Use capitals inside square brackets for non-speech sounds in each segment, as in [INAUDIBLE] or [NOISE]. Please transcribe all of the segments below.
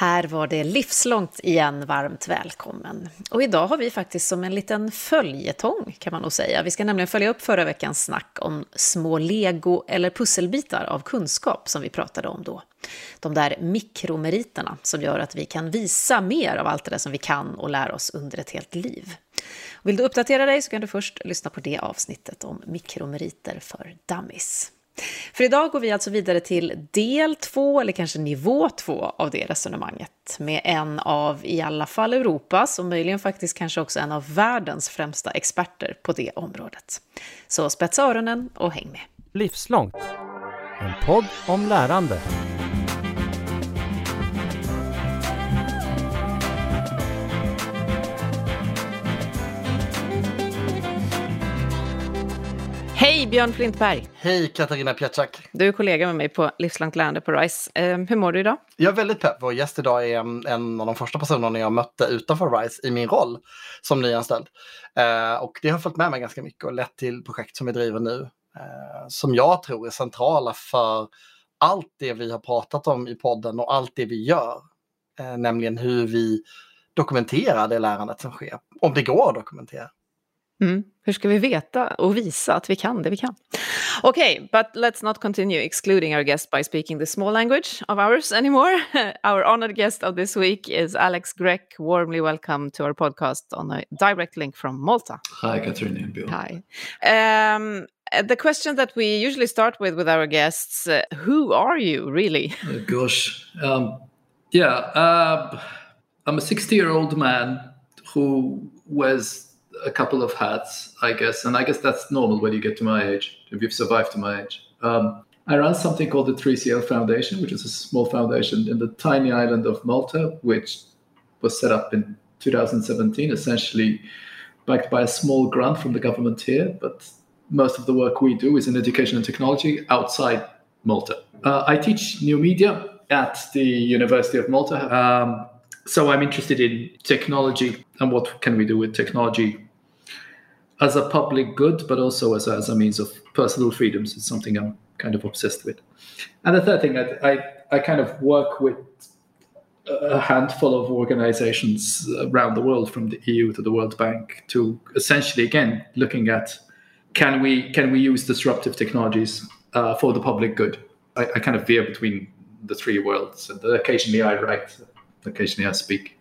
Här var det livslångt igen, varmt välkommen. Och idag har vi faktiskt som en liten följetong kan man nog säga. Vi ska nämligen följa upp förra veckans snack om små lego eller pusselbitar av kunskap som vi pratade om då. De där mikromeriterna som gör att vi kan visa mer av allt det där som vi kan och lär oss under ett helt liv. Vill du uppdatera dig så kan du först lyssna på det avsnittet om mikromeriter för dummies. För idag går vi alltså vidare till del två, eller kanske nivå två av det resonemanget, med en av i alla fall Europas och möjligen faktiskt kanske också en av världens främsta experter på det området. Så spetsa öronen och häng med. Livslångt, en podd om lärande. Björn Flintberg! Hej Katarina Pietschak! Du är kollega med mig på Livslångt lärande på RISE. Eh, hur mår du idag? Jag är väldigt pepp. Vår gäst idag är en, en av de första personerna jag mötte utanför RISE i min roll som nyanställd. Eh, och det har följt med mig ganska mycket och lett till projekt som vi driver nu. Eh, som jag tror är centrala för allt det vi har pratat om i podden och allt det vi gör. Eh, nämligen hur vi dokumenterar det lärandet som sker. Om det går att dokumentera. Mm. Hur ska vi veta och visa att vi kan det vi kan? Okay, but let's not continue excluding our guest by speaking the small language of ours anymore. [LAUGHS] our honored guest of this week is Alex Grech. Warmly welcome to our podcast on a direct link from Malta. Hi, Katarina and Bill. Hi. Um, the question that we usually start with with our guests uh, who are you really [LAUGHS] oh, gosh um, yeah uh, i'm a 60 year old man who was a couple of hats, I guess, and I guess that's normal when you get to my age, if you've survived to my age. Um, I run something called the 3CL Foundation, which is a small foundation in the tiny island of Malta, which was set up in 2017, essentially backed by a small grant from the government here. But most of the work we do is in education and technology outside Malta. Uh, I teach new media at the University of Malta. Um, so I'm interested in technology and what can we do with technology as a public good, but also as a, as a means of personal freedoms. It's something I'm kind of obsessed with. And the third thing, I, I, I kind of work with a handful of organizations around the world, from the EU to the World Bank, to essentially again looking at can we can we use disruptive technologies uh, for the public good? I, I, kind of veer between the three worlds, and occasionally I write, occasionally I speak,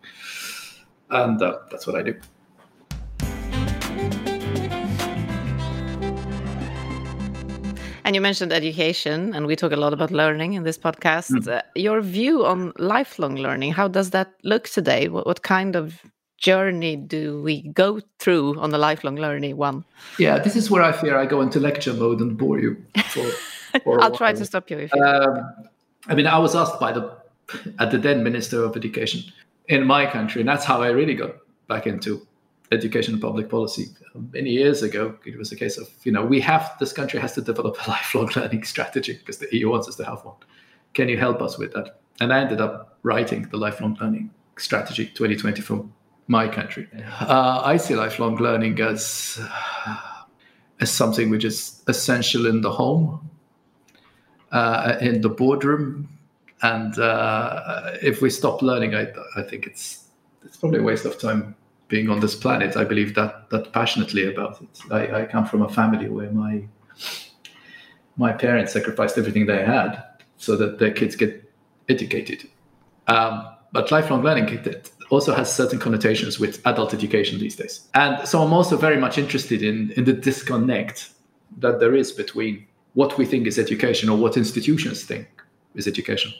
and uh, that's what I do. And you mentioned education, and we talk a lot about learning in this podcast. Mm. Uh, your view on lifelong learning, how does that look today? What, what, kind of journey do we go through on the lifelong learning one? Yeah, this is where I fear I go into lecture mode and bore you. For, [LAUGHS] for I'll try to stop you. you um, I mean, I was asked by the at the then Minister of Education in my country, and that's how I really got back into education and public policy. Many years ago it was a case of you know we have this country has to develop a [LAUGHS] lifelong learning strategy because the eu wants us to have one. Can you help us with that? And i ended up writing the lifelong learning strategy 2020 for my country. Uh, i see lifelong learning as as something which is essential in the home uh, in the boardroom. And uh, if we stop learning I, I think it's it's probably a waste of time being on this planet. I believe that that passionately about it. I, I come from a family where my my parents sacrificed everything they had so that their kids get educated. Um, but lifelong learning also has certain connotations with adult education these days. And so I'm also very much interested in, in the disconnect that there is between what we think is education or what institutions think is education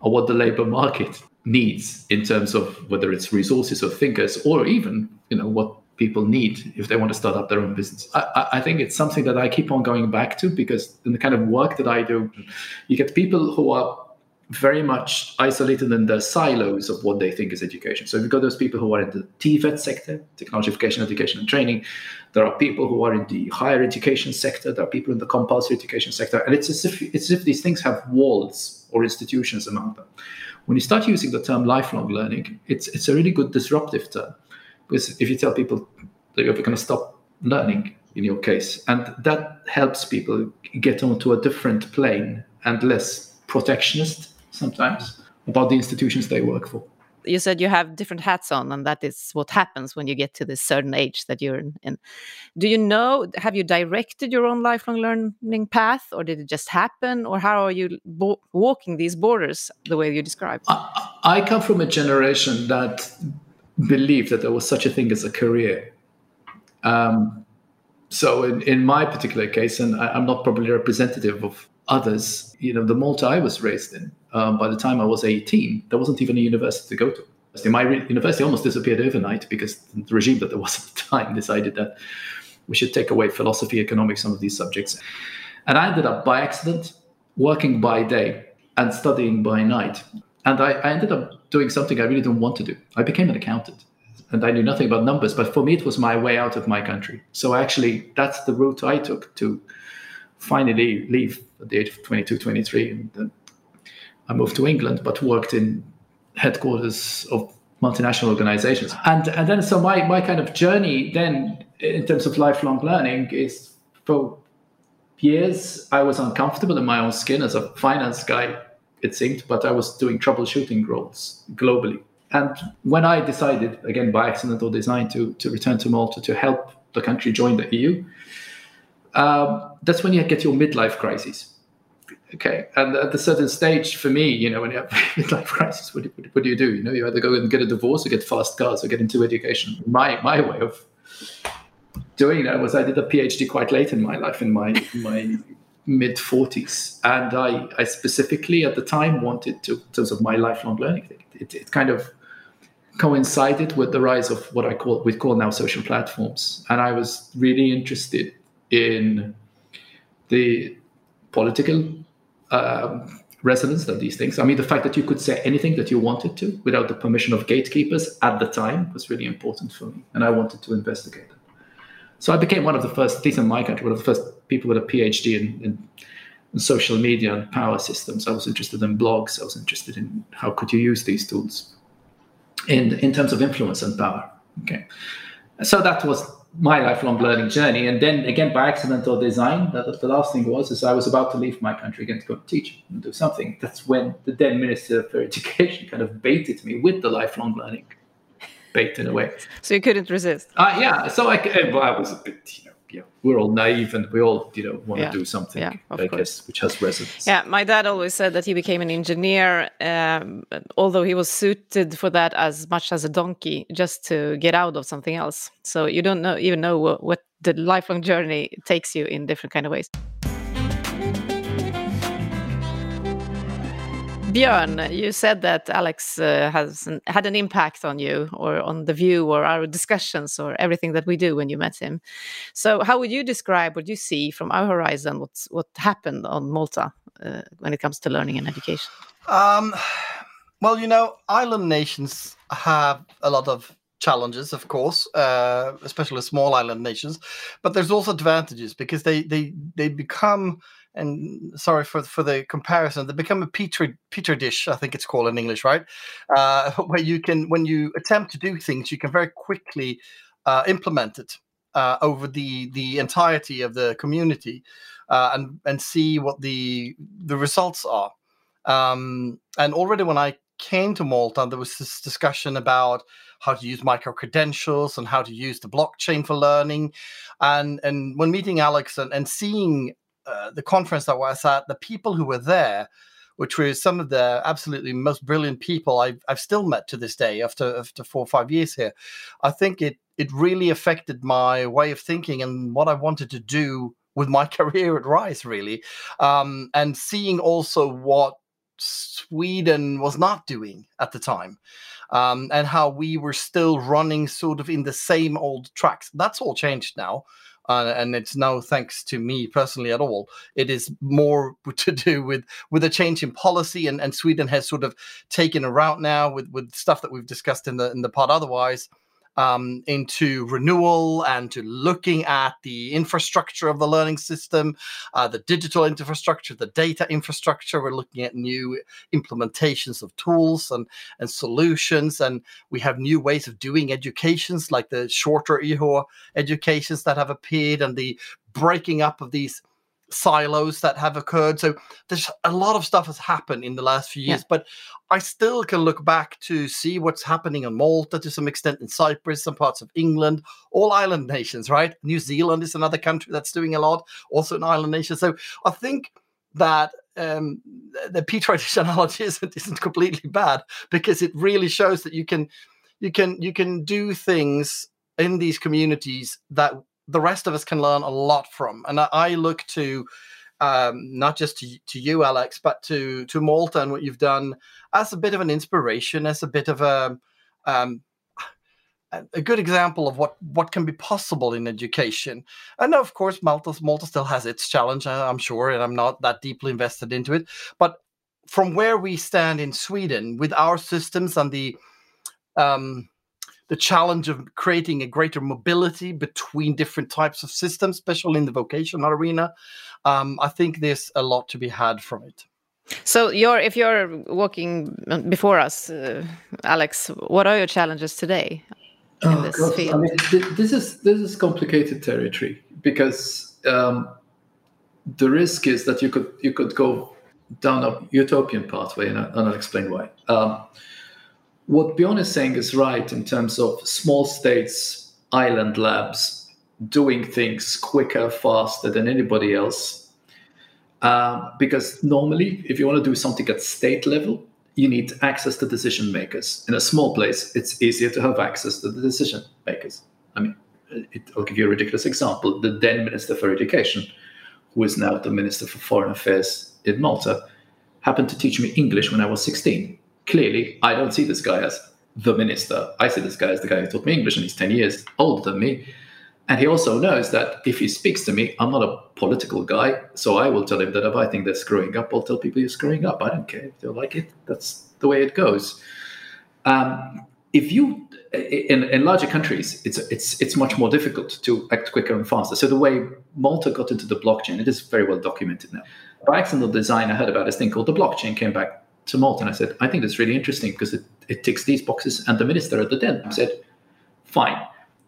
or what the labor market needs in terms of whether it's resources or thinkers or even you know what people need if they want to start up their own business. I, I, think it's something that i keep on going back to because in the kind of work that i do you get people who are very much isolated in their silos of what they think is education. So you've got those people who are in the tvet sector technology education education and training there are people who are in the higher education sector there are people in the compulsory education sector and it's as if it's as if these things have walls or institutions among them. When you start using the term lifelong learning, it's it's a really good disruptive term because if you tell people that you're going to stop learning in your case, and that helps people get onto a different plane and less protectionist sometimes about the institutions they work for you said you have different hats on and that is what happens when you get to this certain age that you're in do you know have you directed your own lifelong learning path or did it just happen? Or how are you walking these borders the way you described? I, I come from a generation that believed that there was such a thing as a career. Um, so in, in my particular case and I, i'm not probably representative of others you know the malta i was raised in um, by the time I was 18, there wasn't even a university to go to. My re- university almost disappeared overnight because the regime that there was [LAUGHS] at the time decided that we should take away philosophy, economics, some of these subjects. And I ended up by accident working by day and studying by night. And I, I ended up doing something I really didn't want to do. I became an accountant and I knew nothing about numbers, but for me, it was my way out of my country. So actually, that's the route I took to finally leave at the age of 22, 23, and I moved to England, but worked in headquarters of multinational organizations. And, and then, so my, my kind of journey then in terms of lifelong learning is for years, I was uncomfortable in my own skin as a finance guy, it seemed, but I was doing troubleshooting roles globally. And when I decided, again by accident or design, to, to return to Malta to help the country join the EU, um, that's when you get your midlife crisis okay and at a certain stage for me you know when you have [LAUGHS] midlife crisis what, what, do you do? You know you either go and get a divorce or get fast cars or get into education. My my way of doing that was i did a phd quite late in my life in my my mid 40s and i i specifically at the time wanted to in terms of my lifelong learning it, it kind of coincided with the rise of what i call we call now social platforms. And i was really interested in the political um, resonance of these things. I mean, the fact that you could say anything that you wanted to without the permission of gatekeepers at the time was really important for me, and I wanted to investigate that. So I became one of the first, at least in my country, one of the first people with a PhD in, in, in social media and power systems. I was interested in blogs. I was interested in how could you use these tools in in terms of influence and power. Okay, so that was my lifelong learning journey. And then again, by accident or design, the, the last thing was is I was about to leave my country again to go teach and do something. That's when the then Minister for Education kind of baited me with the lifelong learning bait in a way. [LAUGHS] So you couldn't resist. Uh, yeah. So I, well, I was a bit, you know, yeah, we're all naive and we all, you know, want yeah. to do something, yeah, I course. guess, which has resonance. Yeah, my dad always said that he became an engineer, um, although he was suited for that as much as a donkey, just to get out of something else. So you don't know even know what, what the lifelong journey takes you in different kind of ways. Björn, you said that Alex uh, has an, had an impact on you or on the view or our discussions or everything that we do when you met him. So, how would you describe what you see from our horizon? What's what happened on Malta uh, when it comes to learning and education? Um, well, you know, island nations have a lot of challenges, of course, uh, especially small island nations. But there's also advantages because they they they become and sorry for for the comparison, they become a petri petri dish. I think it's called in English, right? Uh, [LAUGHS] where you can, when you attempt to do things, you can very quickly uh, implement it uh, over the the entirety of the community, uh, and and see what the the results are. Um, and already when I came to Malta, there was this discussion about how to use micro credentials and how to use the blockchain for learning. And and when meeting Alex and, and seeing uh, the conference that was at, the people who were there, which were some of the absolutely most brilliant people I've, I've still met to this day after after four or five years here. I think it it really affected my way of thinking and what I wanted to do with my [LAUGHS] career at Rise, really, um, and seeing also what Sweden was not doing at the time. Um, and how we were still running sort of in the same old tracks. That's all changed now uh, and it's no thanks to me personally at all. It is more [LAUGHS] to do with with a change in policy, and, and Sweden has sort of taken a route now with with stuff that we've discussed in the in the pod otherwise um, into renewal and to looking at the infrastructure of the learning system, uh, the digital infrastructure, the data infrastructure. We're looking at new implementations of tools and, and solutions. And we have new ways of doing educations, like the shorter EHO educations that have appeared and the breaking up of these silos that have occurred. So there's a lot of stuff has happened in the last few years, yeah. but I still can look back to see what's happening in Malta to some extent in Cyprus, some parts of England, all island nations, right? New Zealand is another country that's doing a lot, also an island nation. So I think that um, the Petri-dish [LAUGHS] analogy isn't, isn't completely bad because it really shows that you can you can you can do things in these communities that the rest of us can learn a lot from. And I, look to um, not just to, to you, Alex, but to to Malta and what you've done as a bit of an inspiration, as a bit of a um, a good example of what what can be possible in education. And of course, Malta Malta still has its challenge, I'm sure, and I'm not that deeply invested into it. But from where we stand in Sweden with our systems and the um, the challenge of creating a greater mobility between different types of systems, especially in the vocational arena. Um, I think there's a lot to be had from it. So, you're, if you're walking before us, uh, Alex, what are your challenges today in oh, this God. field? I mean, th this is this is complicated territory because um, the risk is that you could you could go down a utopian pathway, and, I, and I'll explain why. Um, what Bjorn is saying is right in terms of small states, island labs doing things quicker, faster than anybody else. Uh, because normally, if you want to do something at state level, you need access to decision makers. In a small place, it's easier to have access to the decision makers. I mean, it, I'll give you a ridiculous example. The then Minister for Education, who is now the Minister for Foreign Affairs in Malta, happened to teach me English when I was 16 clearly, I don't see this guy as the minister. I see this guy as the guy who taught me English, and he's 10 years older than me. And he also knows that if he speaks to me, I'm not a political guy. So I will tell him that if I think they're screwing up, I'll tell people you're screwing up. I don't care if they like it. That's the way it goes. Um, if you in, in larger countries, it's it's it's much more difficult to act quicker and faster. So the way Malta got into the blockchain, it is very well documented now. By accidental design, I heard about this thing called the blockchain. Came back to Malta. And I said, I think that's really interesting because it, it ticks these boxes. And the minister at the den said, fine.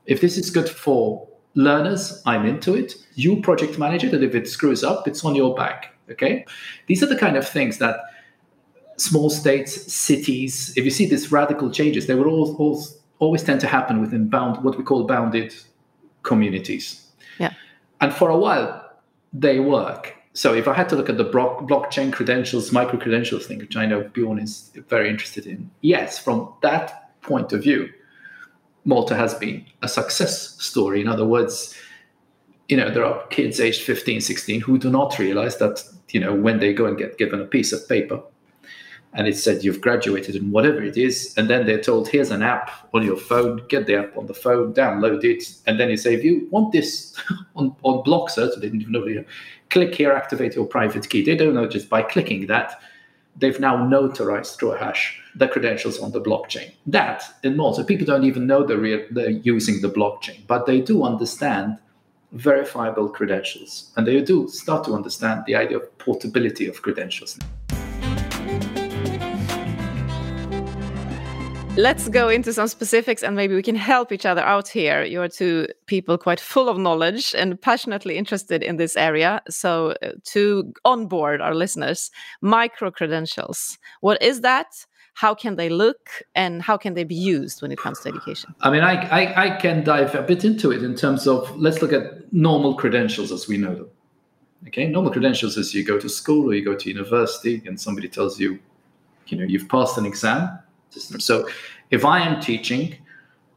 If this is good for learners, I'm into it. You project manager that if it screws up, it's on your back. Okay. These are the kind of things that small states, cities, if you see these radical changes, they will all, all, always tend to happen within bound, what we call bounded communities. Yeah. And for a while, they work so if I had to look at the blockchain credentials, micro credentials thing, which I know Bjorn is very interested in, yes, from that point of view, Malta has been a success story. In other words, you know, there are kids aged 15, 16 who do not realize that, you know, when they go and get given a piece of paper, and it said you've graduated and whatever it is. And then they're told here's an app on your phone. Get the app on the phone download it and then you say if you want this [LAUGHS] on, on Blockcerts so they didn't even know you click here activate your private key. They don't know just by clicking that they've now notarized through a hash the credentials on the blockchain. That in so people don't even know they're, re- they're using the blockchain but they do understand verifiable credentials and they do start to understand the idea of portability of credentials Let's go into some specifics and maybe we can help each other out here. You're two people quite full of knowledge and passionately interested in this area. So, uh, to onboard our listeners, micro credentials. What is that? How can they look and how can they be used when it comes to education? I mean, I, I, I can dive a bit into it in terms of let's look at normal credentials as we know them. Okay, normal credentials is you go to school or you go to university and somebody tells you, you know, you've passed an exam system. So if I am teaching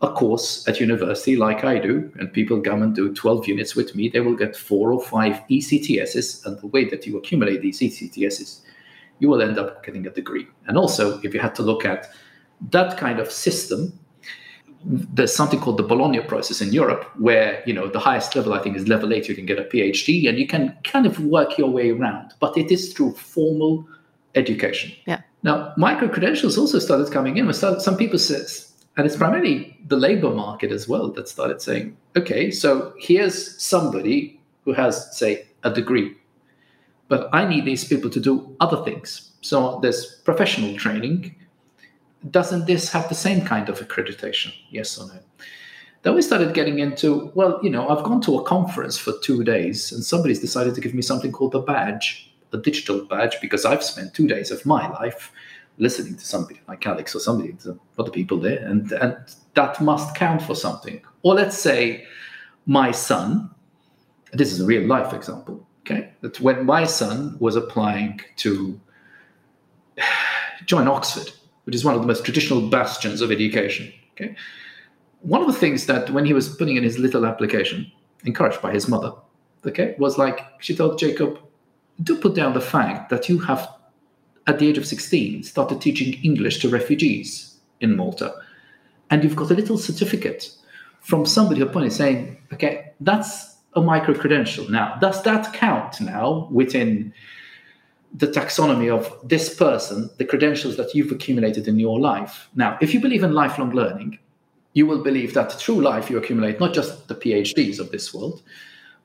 a course at university like I do, and people come and do 12 units with me, they will get four or five ECTSs. And the way that you accumulate these ECTSs, you will end up getting a degree. And also, if you had to look at that kind of system, there's something called the Bologna process in Europe, where you know the highest level I think is level eight. You can get a PhD, and you can kind of work your way around. But it is through formal education. Yeah. Now, micro credentials also started coming in. Started, some people said, and it's primarily the labor market as well that started saying, okay, so here's somebody who has, say, a degree, but I need these people to do other things. So there's professional training. Doesn't this have the same kind of accreditation? Yes or no? Then we started getting into, well, you know, I've gone to a conference for two days and somebody's decided to give me something called a badge, a digital badge, because I've spent two days of my life listening to somebody like Alex or somebody, other people there, and, and that must count for something. Or let's say my son, this is a real life example, okay, that when my son was applying to [SIGHS] join Oxford, which is one of the most traditional bastions of education, okay, one of the things that when he was putting in his little application, encouraged by his mother, okay, was like she told Jacob, do put down the fact that you have, at the age of 16, started teaching English to refugees in Malta. And you've got a little certificate from somebody who pointed saying, okay, that's a micro credential. Now, does that count now within the taxonomy of this person, the credentials that you've accumulated in your life? Now, if you believe in lifelong learning, you will believe that through life you accumulate not just the PhDs of this world,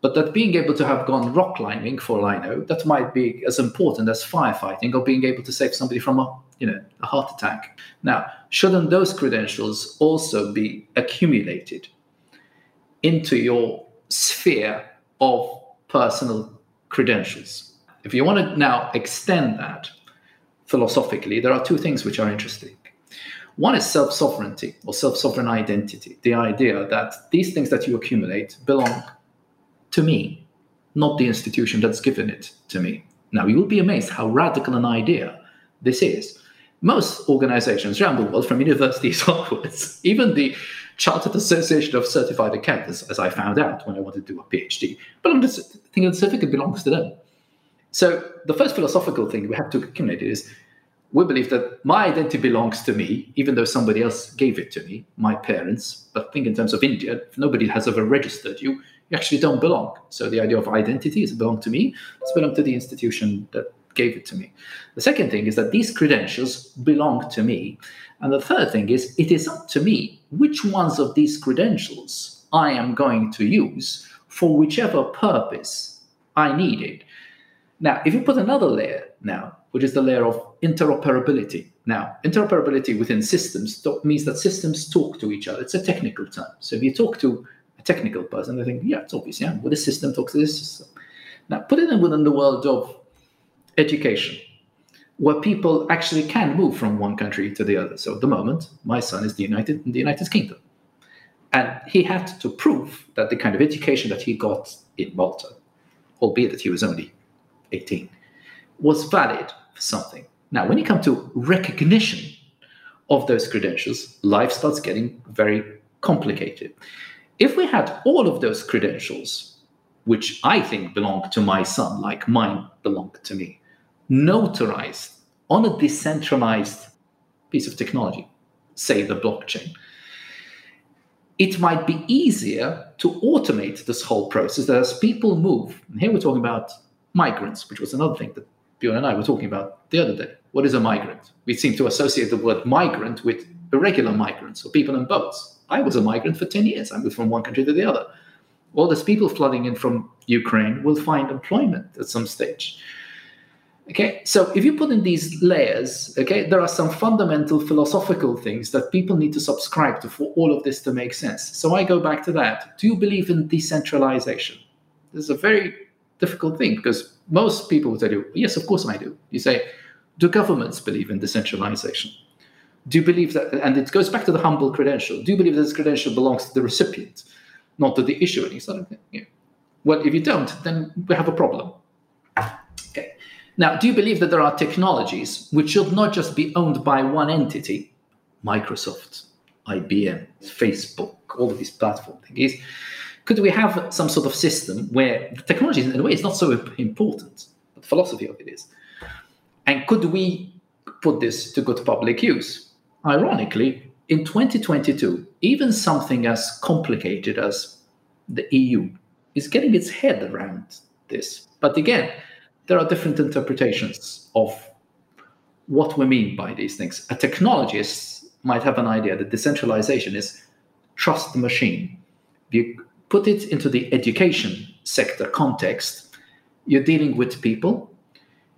but that being able to have gone rock climbing, for all I know, that might be as important as firefighting or being able to save somebody from a you know a heart attack. Now, shouldn't those credentials also be accumulated into your sphere of personal credentials? If you want to now extend that philosophically, there are two things which are interesting. One is self sovereignty or self sovereign identity, the idea that these things that you accumulate belong to me, not the institution that's given it to me. Now, you will be amazed how radical an idea this is. Most organizations around the world, from universities [LAUGHS] onwards, even the Chartered Association of Certified Accountants, as I found out when I wanted to do a PhD, but I'm just thinking the certificate belongs to them. So the first philosophical thing we have to accumulate is we believe that my identity belongs to me, even though somebody else gave it to me, my parents. But think in terms of India, if nobody has ever registered you, you actually don't belong. So the idea of identity is belong to me, it's belong to the institution that gave it to me. The second thing is that these credentials belong to me. And the third thing is it is up to me which ones of these credentials I am going to use for whichever purpose I need it. Now, if you put another layer now, which is the layer of interoperability. Now, interoperability within systems means that systems talk to each other. It's a technical term. So if you talk to a technical person, they think, yeah, it's obvious, yeah, well, this system talks to this system. Now, put it in within the world of education, where people actually can move from one country to the other. So at the moment, my son is the United in the United Kingdom. And he had to prove that the kind of education that he got in Malta, albeit that he was only 18, was valid for something. Now, when you come to recognition of those credentials, life starts getting very complicated. If we had all of those credentials, which I think belong to my son, like mine belong to me, notarized on a decentralized piece of technology, say the blockchain, it might be easier to automate this whole process that as people move, and here we're talking about migrants, which was another thing that Bjorn and I were talking about the other day. What is a migrant? We seem to associate the word migrant with irregular migrants or people in boats. I was a migrant for 10 years. I moved from one country to the other. All these people flooding in from Ukraine will find employment at some stage. Okay, so if you put in these layers, okay, there are some fundamental philosophical things that people need to subscribe to for all of this to make sense. So I go back to that. Do you believe in decentralization? This is a very difficult thing because most people will tell you, yes, of course I do. You say, do governments believe in decentralization? Do you believe that, and it goes back to the humble credential, do you believe that this credential belongs to the recipient, not to the issuer? And sort of, yeah. Well, if you don't, then we have a problem. Okay. Now, do you believe that there are technologies which should not just be owned by one entity, Microsoft, IBM, Facebook, all of these platform things? Could we have some sort of system where the technology, in a way, is not so important, but the philosophy of it is? And could we put this to good public use? Ironically, in 2022, even something as complicated as the EU is getting its head around this. But again, there are different interpretations of what we mean by these things. A technologist might have an idea that decentralization is trust the machine. You put it into the education sector context, you're dealing with people,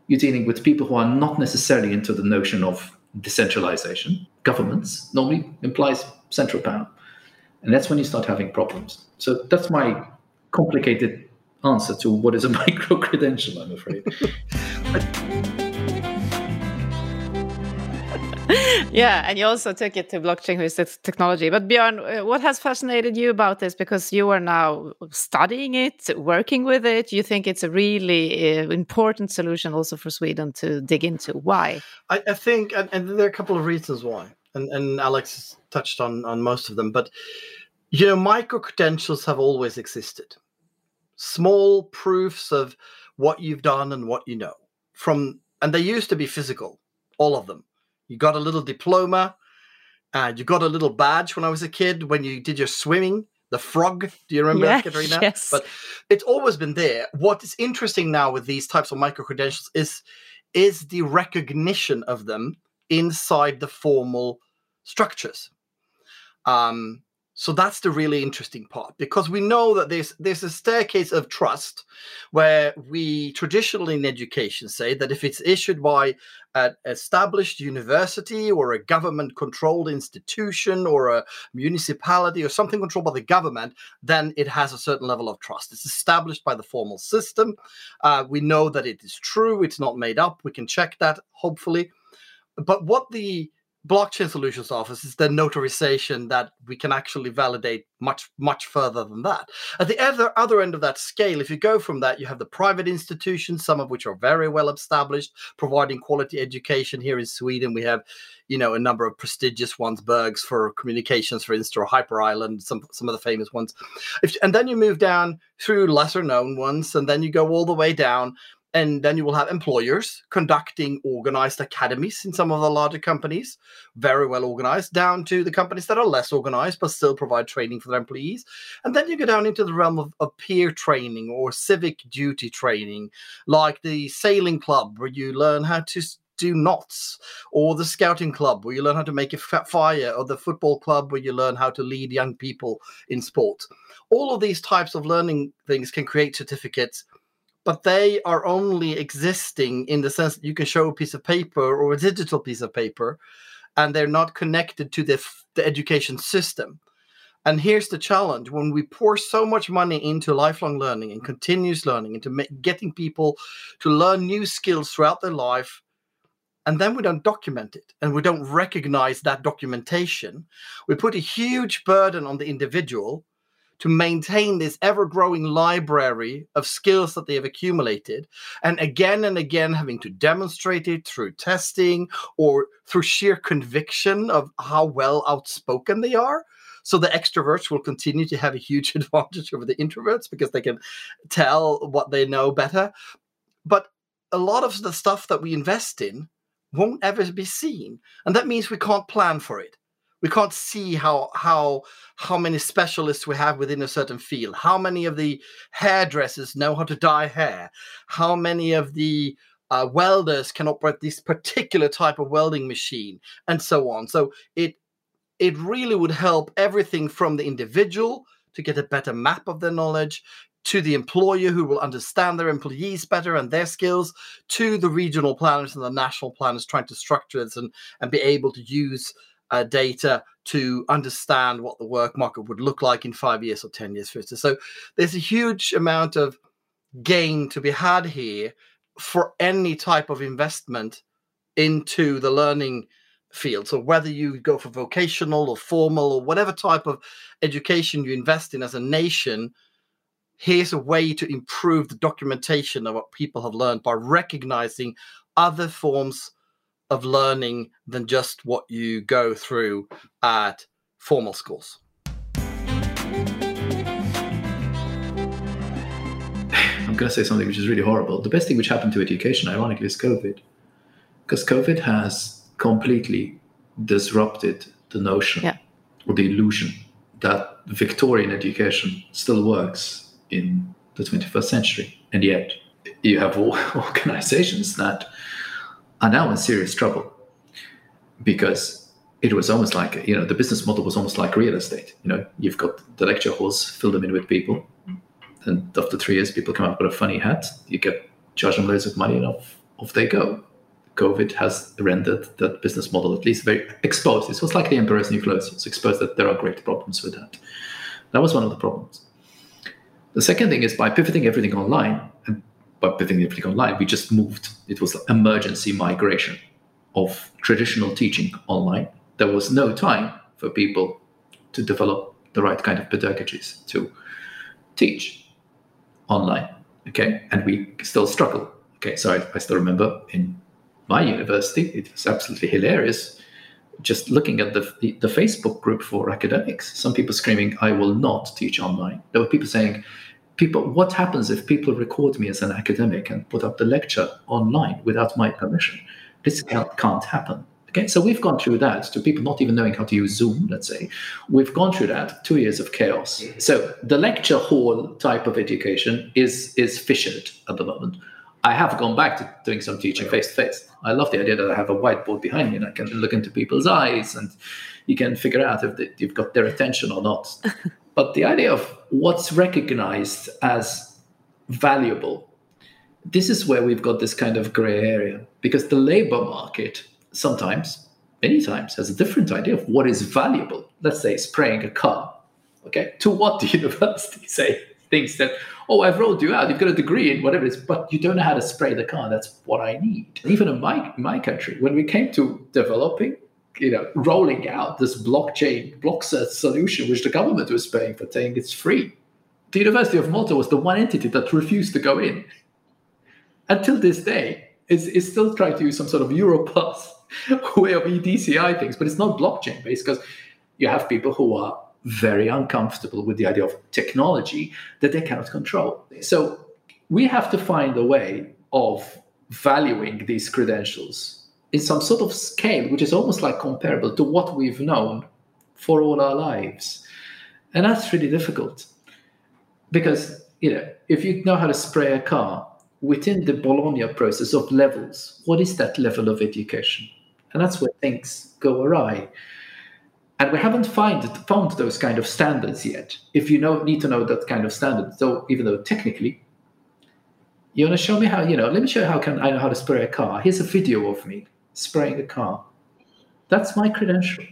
you're dealing with people who are not necessarily into the notion of decentralization. Governments normally implies central power. And that's when you start having problems. So that's my complicated answer to what is a [LAUGHS] micro credential, I'm afraid. [LAUGHS] yeah, and you also took it to blockchain with technology. But Björn, uh, what has fascinated you about this? Because you are now studying it, working with it. You think it's a really uh, important solution also for Sweden to dig into. Why? I, I think, and, and, there are a couple of reasons why, and, and Alex touched on on most of them. But you know, micro credentials have always existed. Small proofs of what you've done and what you know from, and they used to be physical, all of them you got a little diploma. and you got a little badge when I was a kid when you did your swimming. The frog, do you remember yes, that, Katarina? Yes. But it's always been there. What is interesting now with these types of micro credentials is is the recognition of them inside the formal structures. Um, so that's the really interesting part because we know that there's there's a staircase of trust where we traditionally in education say that if it's issued by an established university or a government controlled institution or a municipality or something controlled by the government, then it has a certain level of trust. It's established by the formal system. Uh, we know that it is true. It's not made up. We can check that hopefully. But what the blockchain solutions office is the notarization that we can actually validate much much further than that. At the other other end of that scale if you go from that you have the private institutions some of which are very well established providing quality education. Here in sweden we have you know a number of prestigious ones Berghs for communications for instance or hyper island some some of the famous ones. If, and then you move down through lesser known ones and then you go all the way down and then you will have employers conducting organized academies in some of the larger companies, very well organized, down to the companies that are less organized but still provide training for their employees. And then you go down into the realm of, of peer training or civic duty training, like the sailing club, where you learn how to do knots, or the scouting club where you learn how to make a fire, or the football club where you learn how to lead young people in sport. All of these types of learning things can create certificates but they are only existing in the sense that you can show a piece of paper or a digital piece of paper and they're not connected to the, the education system. And here's the challenge. When we pour so much money into lifelong learning and continuous learning into ma- getting people to learn new skills throughout their life and then we don't document it and we don't recognize that documentation we put a huge burden on the individual to maintain this ever growing library of skills that they have accumulated. And again and again, having to demonstrate it through testing or through sheer conviction of how well outspoken they are. So the extroverts will continue to have a huge [LAUGHS] advantage over the introverts because they can tell what they know better. But a lot of the stuff that we invest in won't ever be seen. And that means we can't plan for it we can't see how how how many specialists we have within a certain field. How many of the hairdressers know how to dye hair? How many of the uh, welders can operate this particular type of welding machine? And so on. So it it really would help everything from the individual to get a better map of their knowledge to the employer who will understand their employees better and their skills to the regional planners and the national planners trying to structure this and, and be able to use uh, data to understand what the work market would look like in five years or 10 years future. So there's a huge amount of gain to be had here for any type of investment into the learning field. So whether you go for vocational or formal or whatever type of education you invest in as a nation, here's a way to improve the documentation of what people have learned by recognizing other forms of learning than just what you go through at formal schools. [SIGHS] I'm going to say something which is really horrible. The best thing which happened to education, ironically, is COVID. Because COVID has completely disrupted the notion yeah. or the illusion that Victorian education still works in the 21st century. And yet, you have [LAUGHS] organizations that are now in serious trouble because it was almost like you know the business model was almost like real estate. You know, you've got the lecture halls, fill them in with people, and after three years, people come up with a funny hat. You get charge them loads of money, and off off they go. COVID has rendered that business model at least very exposed. It was like the emperor's new clothes. It's exposed that there are great problems with that. That was one of the problems. The second thing is by pivoting everything online, and by pivoting everything online, we just moved. It was emergency migration of traditional teaching online. There was no time for people to develop the right kind of pedagogies to teach online. Okay, and we still struggle. Okay, so I, I still remember in my university, it was absolutely hilarious. Just looking at the, the, the Facebook group for academics, some people screaming, "I will not teach online." There were people saying, "People, what happens if people record me as an academic and put up the lecture online without my permission?" This can't, can't happen. Okay, so we've gone through that to people not even knowing how to use Zoom, let's say. We've gone through that, two years of chaos. So the lecture hall type of education is is fissured at the moment. I have gone back to doing some teaching face to face. I love the idea that I have a whiteboard behind me and I can look into people's eyes and you can figure out if they, you've got their attention or not. [LAUGHS] but the idea of what's recognized as valuable, this is where we've got this kind of gray area because the labor market sometimes, many times, has a different idea of what is valuable. Let's say spraying a car. Okay, to what [LAUGHS] the university say thinks that oh, I've rolled you out. You've got a degree in whatever it is, but you don't know how to spray the car. That's what I need. Even in my my country, when we came to developing, you know, rolling out this blockchain Blockcerts solution, which the government was paying for, saying it's free, the University of Malta was the one entity that refused to go in. Until this day, it's, it's still trying to use some sort of Europass [LAUGHS] way of EDCI things, but it's not blockchain based because you have people who are very uncomfortable with the idea of technology that they cannot control. So we have to find a way of valuing these credentials in some sort of scale, which is almost like comparable to what we've known for all our lives. And that's really difficult because, you know, if you know how to spray a car within the Bologna process of levels, what is that level of education? And that's where things go awry. And we haven't find, found those kind of standards yet. If you know, need to know that kind of standard, so even though technically, you want to show me how, you know, let me show you how can I know how to spray a car. Here's a video of me spraying a car. That's my credential.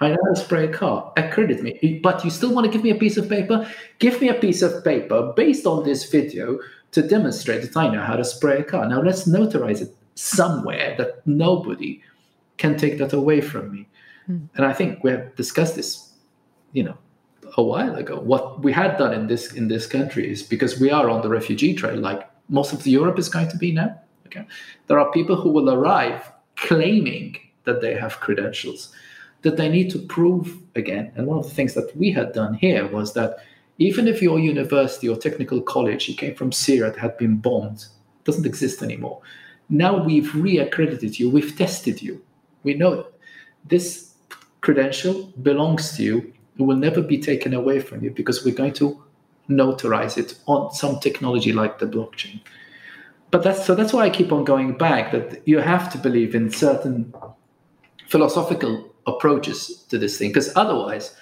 I know how to spray a car. Accredit me. But you still want to give me a piece of paper? Give me a piece of paper based on this video to demonstrate that I know how to spray a car. Now let's notarize it somewhere that nobody can take that away from me. Mm. And I think we have discussed this, you know, a while ago. What we had done in this in this country is because we are on the refugee trail, like most of Europe is going to be now. Okay, there are people who will arrive claiming that they have credentials that they need to prove again. And one of the things that we had done here was that even if your university or technical college, you came from Syria that had been bombed, doesn't exist anymore. Now we've reaccredited you, we've tested you. We know this credential belongs to you. It will never be taken away from you because we're going to notarize it on some technology like the blockchain. But that's so that's why I keep on going back that you have to believe in certain philosophical approaches to this thing because otherwise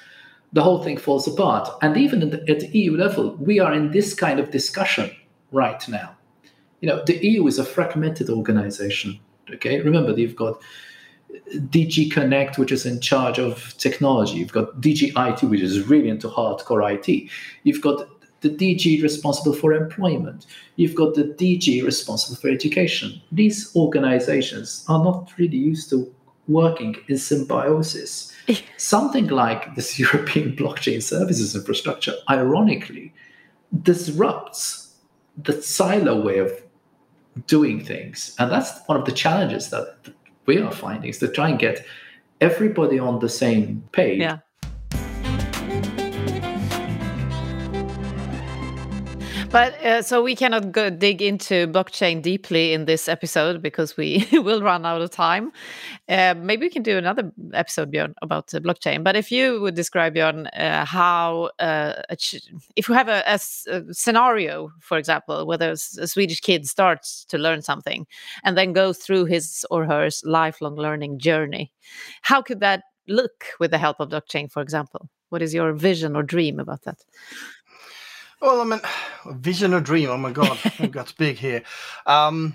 the whole thing falls apart. And even the, at the EU level, we are in this kind of discussion right now. You know, the EU is a fragmented organization. Okay, remember you've got DG Connect, which is in charge of technology. You've got DG IT, which is really into hardcore IT. You've got the DG responsible for employment. You've got the DG responsible for education. These organizations are not really used to working in symbiosis. [LAUGHS] Something like this [LAUGHS] European blockchain services infrastructure, ironically, disrupts the silo way of doing things. And that's one of the challenges that we are finding is to try and get everybody on the same page. Yeah. But uh, so we cannot go dig into blockchain deeply in this episode because we [LAUGHS] will run out of time. Uh, maybe we can do another episode, Björn, about uh, blockchain. But if you would describe, Björn, uh, how uh, if you have a, a, a, scenario, for example, where a Swedish kid starts to learn something and then goes through his or her lifelong learning journey, how could that look with the help of blockchain, for example? What is your vision or dream about that? Well, I mean, [SIGHS] vision or dream. Oh my God, [LAUGHS] it got big here. Um,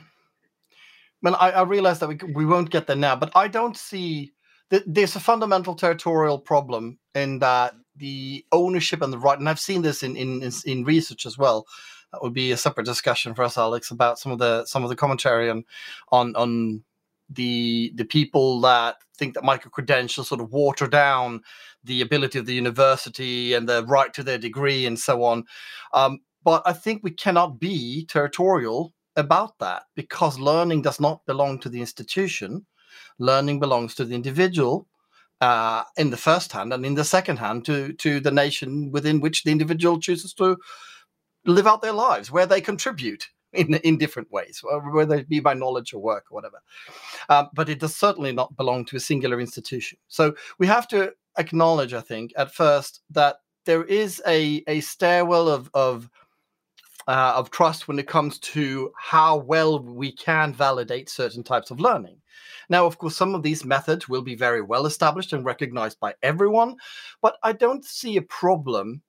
Well, I, I realize that we we won't get there now, but I don't see th- there's a fundamental territorial problem in that the ownership and the right, and I've seen this in in in, in research as well. That would be a separate discussion for us, Alex, about some of the some of the commentary on on on the the people that think that micro credentials sort of water down the ability of the university and the right to their degree and so on. Um, but I think we cannot be territorial about that because learning does not belong to the institution. Learning belongs to the individual uh, in the first hand, and in the second hand to to the nation within which the individual chooses to live out their lives, where they contribute in in different ways, whether it be by knowledge or work or whatever. Um, but it does certainly not belong to a singular institution. So we have to acknowledge, I think, at first that there is a a stairwell of of uh, of trust when it comes to how well we can validate certain types of learning. Now, of course, some of these methods will be very well established and recognized by everyone, but I don't see a problem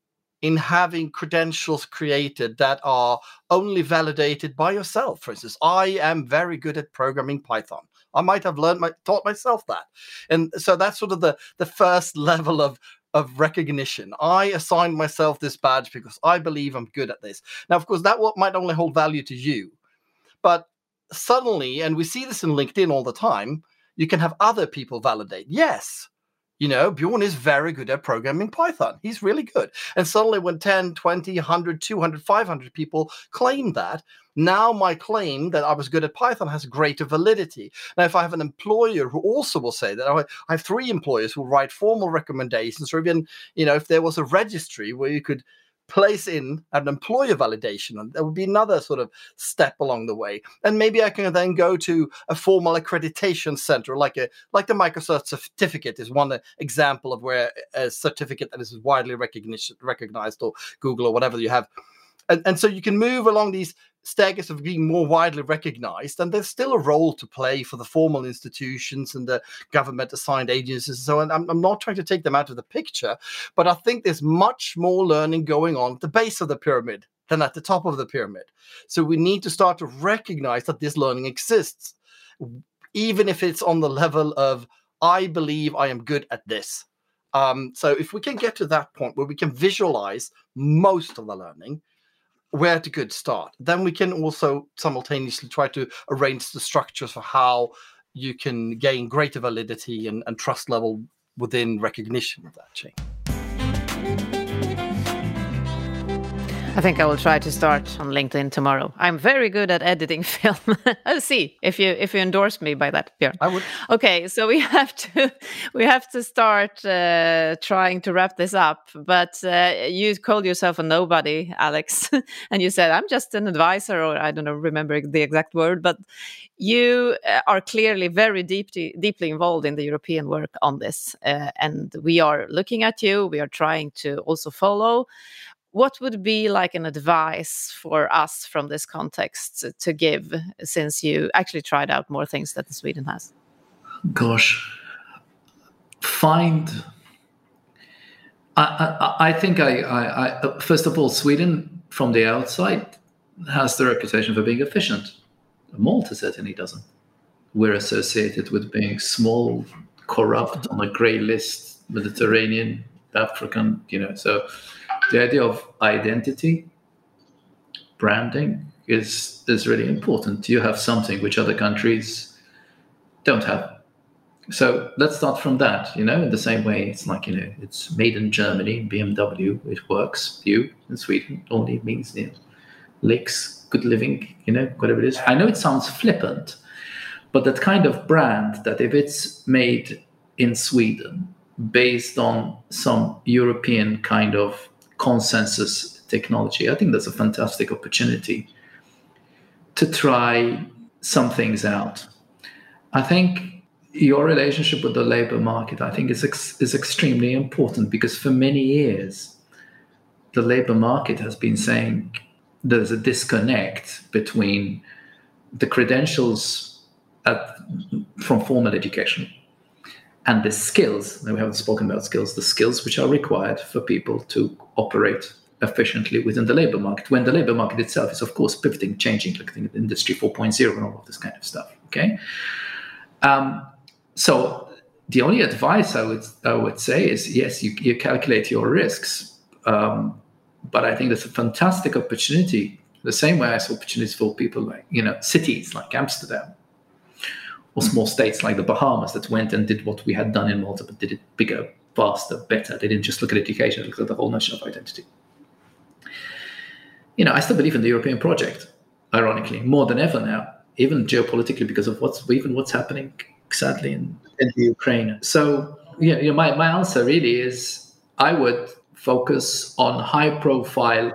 in having credentials created that are only validated by yourself. For instance, I am very good at programming Python. I might have learned my taught myself that. And so that's sort of the the first [LAUGHS] level of of recognition. I assigned myself this badge because I believe I'm good at this. Now, of course, that might only hold value to you, but suddenly, and we see this in LinkedIn all the time, you can have other people validate. Yes, you know, Bjorn is very good at programming Python. He's really good. And suddenly, when 10, 20, 100, 200, 500 people claim that, now my claim that I was good at Python has greater validity. Now, if I have an employer who also will say that, I have three employers who write formal recommendations, or even, you know, if there was a registry where you could place in an employer validation and there would be another sort of step along the way. And maybe i can then go to a formal accreditation center like a like the microsoft certificate is one uh, example of where uh, a certificate that is widely recognized recognized or google or whatever you have. And, and so you can move along these stages of being more widely recognized, and there's still a role to play for the formal institutions and the government assigned agencies and so on. I'm, I'm not trying to take them out of the picture, but I think there's much more learning going on at the base of the pyramid than at the top of the pyramid. So we need to start to recognize that this learning exists, even if it's on the level of, I believe I am good at this. Um, so if we can get to that point where we can visualize most of the learning, where to good start. Then we can also simultaneously try to arrange the structures for how you can gain greater validity and, and trust level within recognition of that chain. I think I will try to start on LinkedIn tomorrow. I'm very good at editing [LAUGHS] film. I'll see if you if you endorse me by that, Björn. I would. Okay, so we [LAUGHS] have to we have to start uh, trying to wrap this up. But uh, you called yourself a nobody, Alex, [LAUGHS] and you said I'm just an advisor, or I don't know, remember the exact word, but you uh, are clearly very deeply deeply involved in the European work on this, uh, and we are looking at you. We are trying to also follow what would be like an advice for us from this context to give since you actually tried out more things that Sweden has? Gosh, find. I, I, I think I, I, I, first of all, Sweden from the outside has the reputation for being efficient. Malta certainly doesn't. We're associated with being small, corrupt, on a grey list, Mediterranean, African, you know. So the idea of identity, branding is is really important. You have something which other countries don't have. So let's start from that. You know, in the same way, it's like you know, it's made in Germany, BMW, it works. You in Sweden only means know, lakes, good living, you know, whatever it is. I know it sounds flippant, but that kind of brand that if it's made in Sweden based on some European kind of consensus technology. I think that's a fantastic opportunity to try some things out. I think your relationship with the labor market, I think, is ex- is extremely important because for many years, the labor market has been saying there's a disconnect between the credentials at, from formal education and the skills, and we haven't spoken about skills, the skills which are required for people to operate efficiently within the labor market, when the labor market itself is, of course, pivoting, changing, like the industry 4.0 and all of this kind of stuff. Okay. Um, so the only advice I would I would say is yes, you, you calculate your risks, um, but I think there's a fantastic opportunity. The same way I saw opportunities for people like you know cities like Amsterdam or small states like the Bahamas that went and did what we had done in Malta, but did it bigger, faster, better. They didn't just look at education; they looked at the whole notion of identity. You know, I still believe in the European project. Ironically, more than ever now, even geopolitically, because of what's even what's happening sadly in, in the Ukraine. So yeah, you know, my, my answer really is I would focus on high profile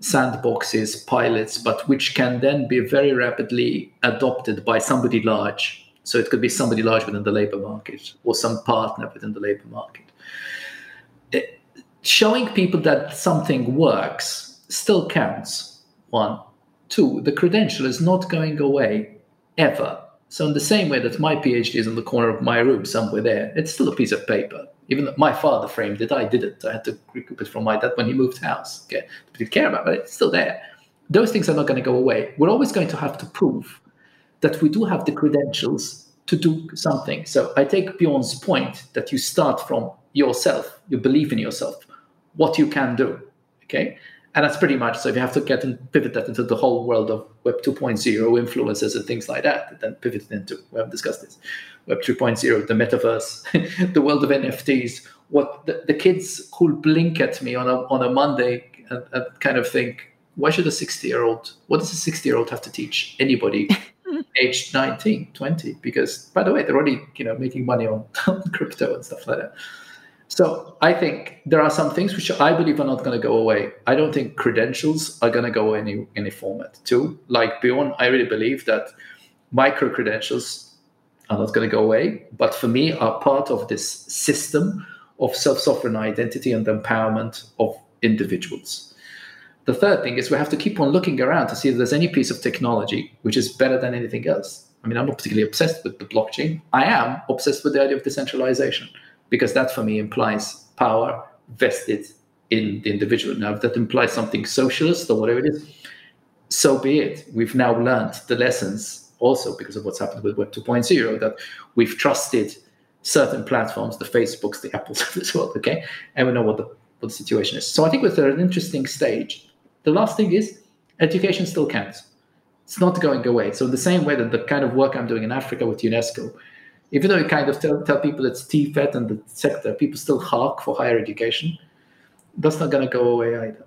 sandboxes, pilots, but which can then be very rapidly adopted by somebody large. So it could be somebody large within the labor market or some partner within the labor market. It, showing people that something works still counts. One. Two, the credential is not going away ever so in the same way that my PhD is in the corner of my room somewhere there, it's still a piece of paper. Even though my father framed it, I didn't. I had to recoup it from my dad when he moved house. Okay, didn't care about it. It's still there. Those things are not going to go away. We're always going to have to prove that we do have the credentials to do something. So I take Bjorn's point that you start from yourself, you believe in yourself, what you can do. Okay, and that's pretty much so if you have to get and pivot that into the whole world of web 2.0 influences and things like that then pivot it into we haven't discussed this web 3.0 the metaverse [LAUGHS] the world of nfts what the, the, kids who blink at me on a, on a monday and, and kind of think why should a 60 year old what does a 60 year old have to teach anybody [LAUGHS] aged 19 20 because by the way they're already you know making money on, [LAUGHS] on crypto and stuff like that so I think there are some things which I believe are not going to go away. I don't think credentials are going to go any any format. Too, like Bjorn, I really believe that micro credentials are not going to go away, but for me are part of this system of self-sovereign identity and empowerment of individuals. The third thing is we have to keep on looking around to see if there's any piece of technology which is better than anything else. I mean, I'm not particularly obsessed with the blockchain. I am obsessed with the idea of decentralization because that for me implies power vested in the individual. Now, if that implies something socialist or whatever it is, so be it. We've now learned the lessons also because of what's happened with Web 2.0 that we've trusted certain platforms, the Facebooks, the Apples [LAUGHS] of this world, okay? And we know what the, what the situation is. So I think we're at an interesting stage. The last thing is education still counts. It's not going away. So the same way that the kind of work I'm doing in Africa with UNESCO even though you kind of tell, tell people it's TVET and the sector, people still hark for higher education. That's not going to go away either.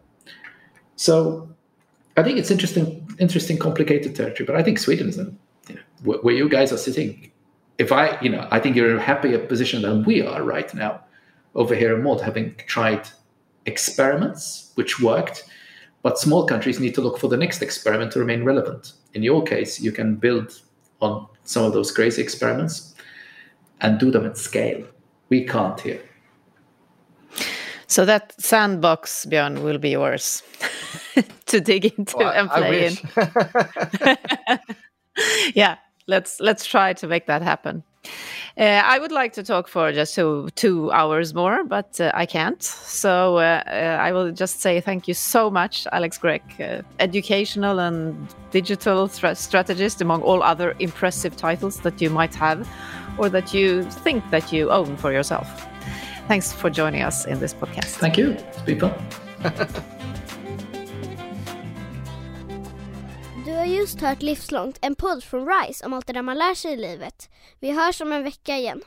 So I think it's interesting, interesting, complicated territory. But I think Sweden is you know, where you guys are sitting. If I, you know, I think you're in a happier position than we are right now over here in Malta, having tried experiments which worked. But small countries need to look for the next experiment to remain relevant. In your case, you can build on some of those crazy experiments and do them at scale. We can't here. So that sandbox, Björn, will be yours [LAUGHS] to dig into well, and play in. [LAUGHS] yeah, let's let's try to make that happen. Uh, I would like to talk for just two, two hours more, but uh, I can't. So uh, uh I will just say thank you so much, Alex Grech, uh, educational and digital strategist, among all other impressive titles that you might have or that you think that you own for yourself. Thanks for joining us in this podcast. Thank you. It's been fun. [LAUGHS] Du har just hört Livslångt, en podd från RISE om allt det där man lär sig i livet. Vi hörs om en vecka igen.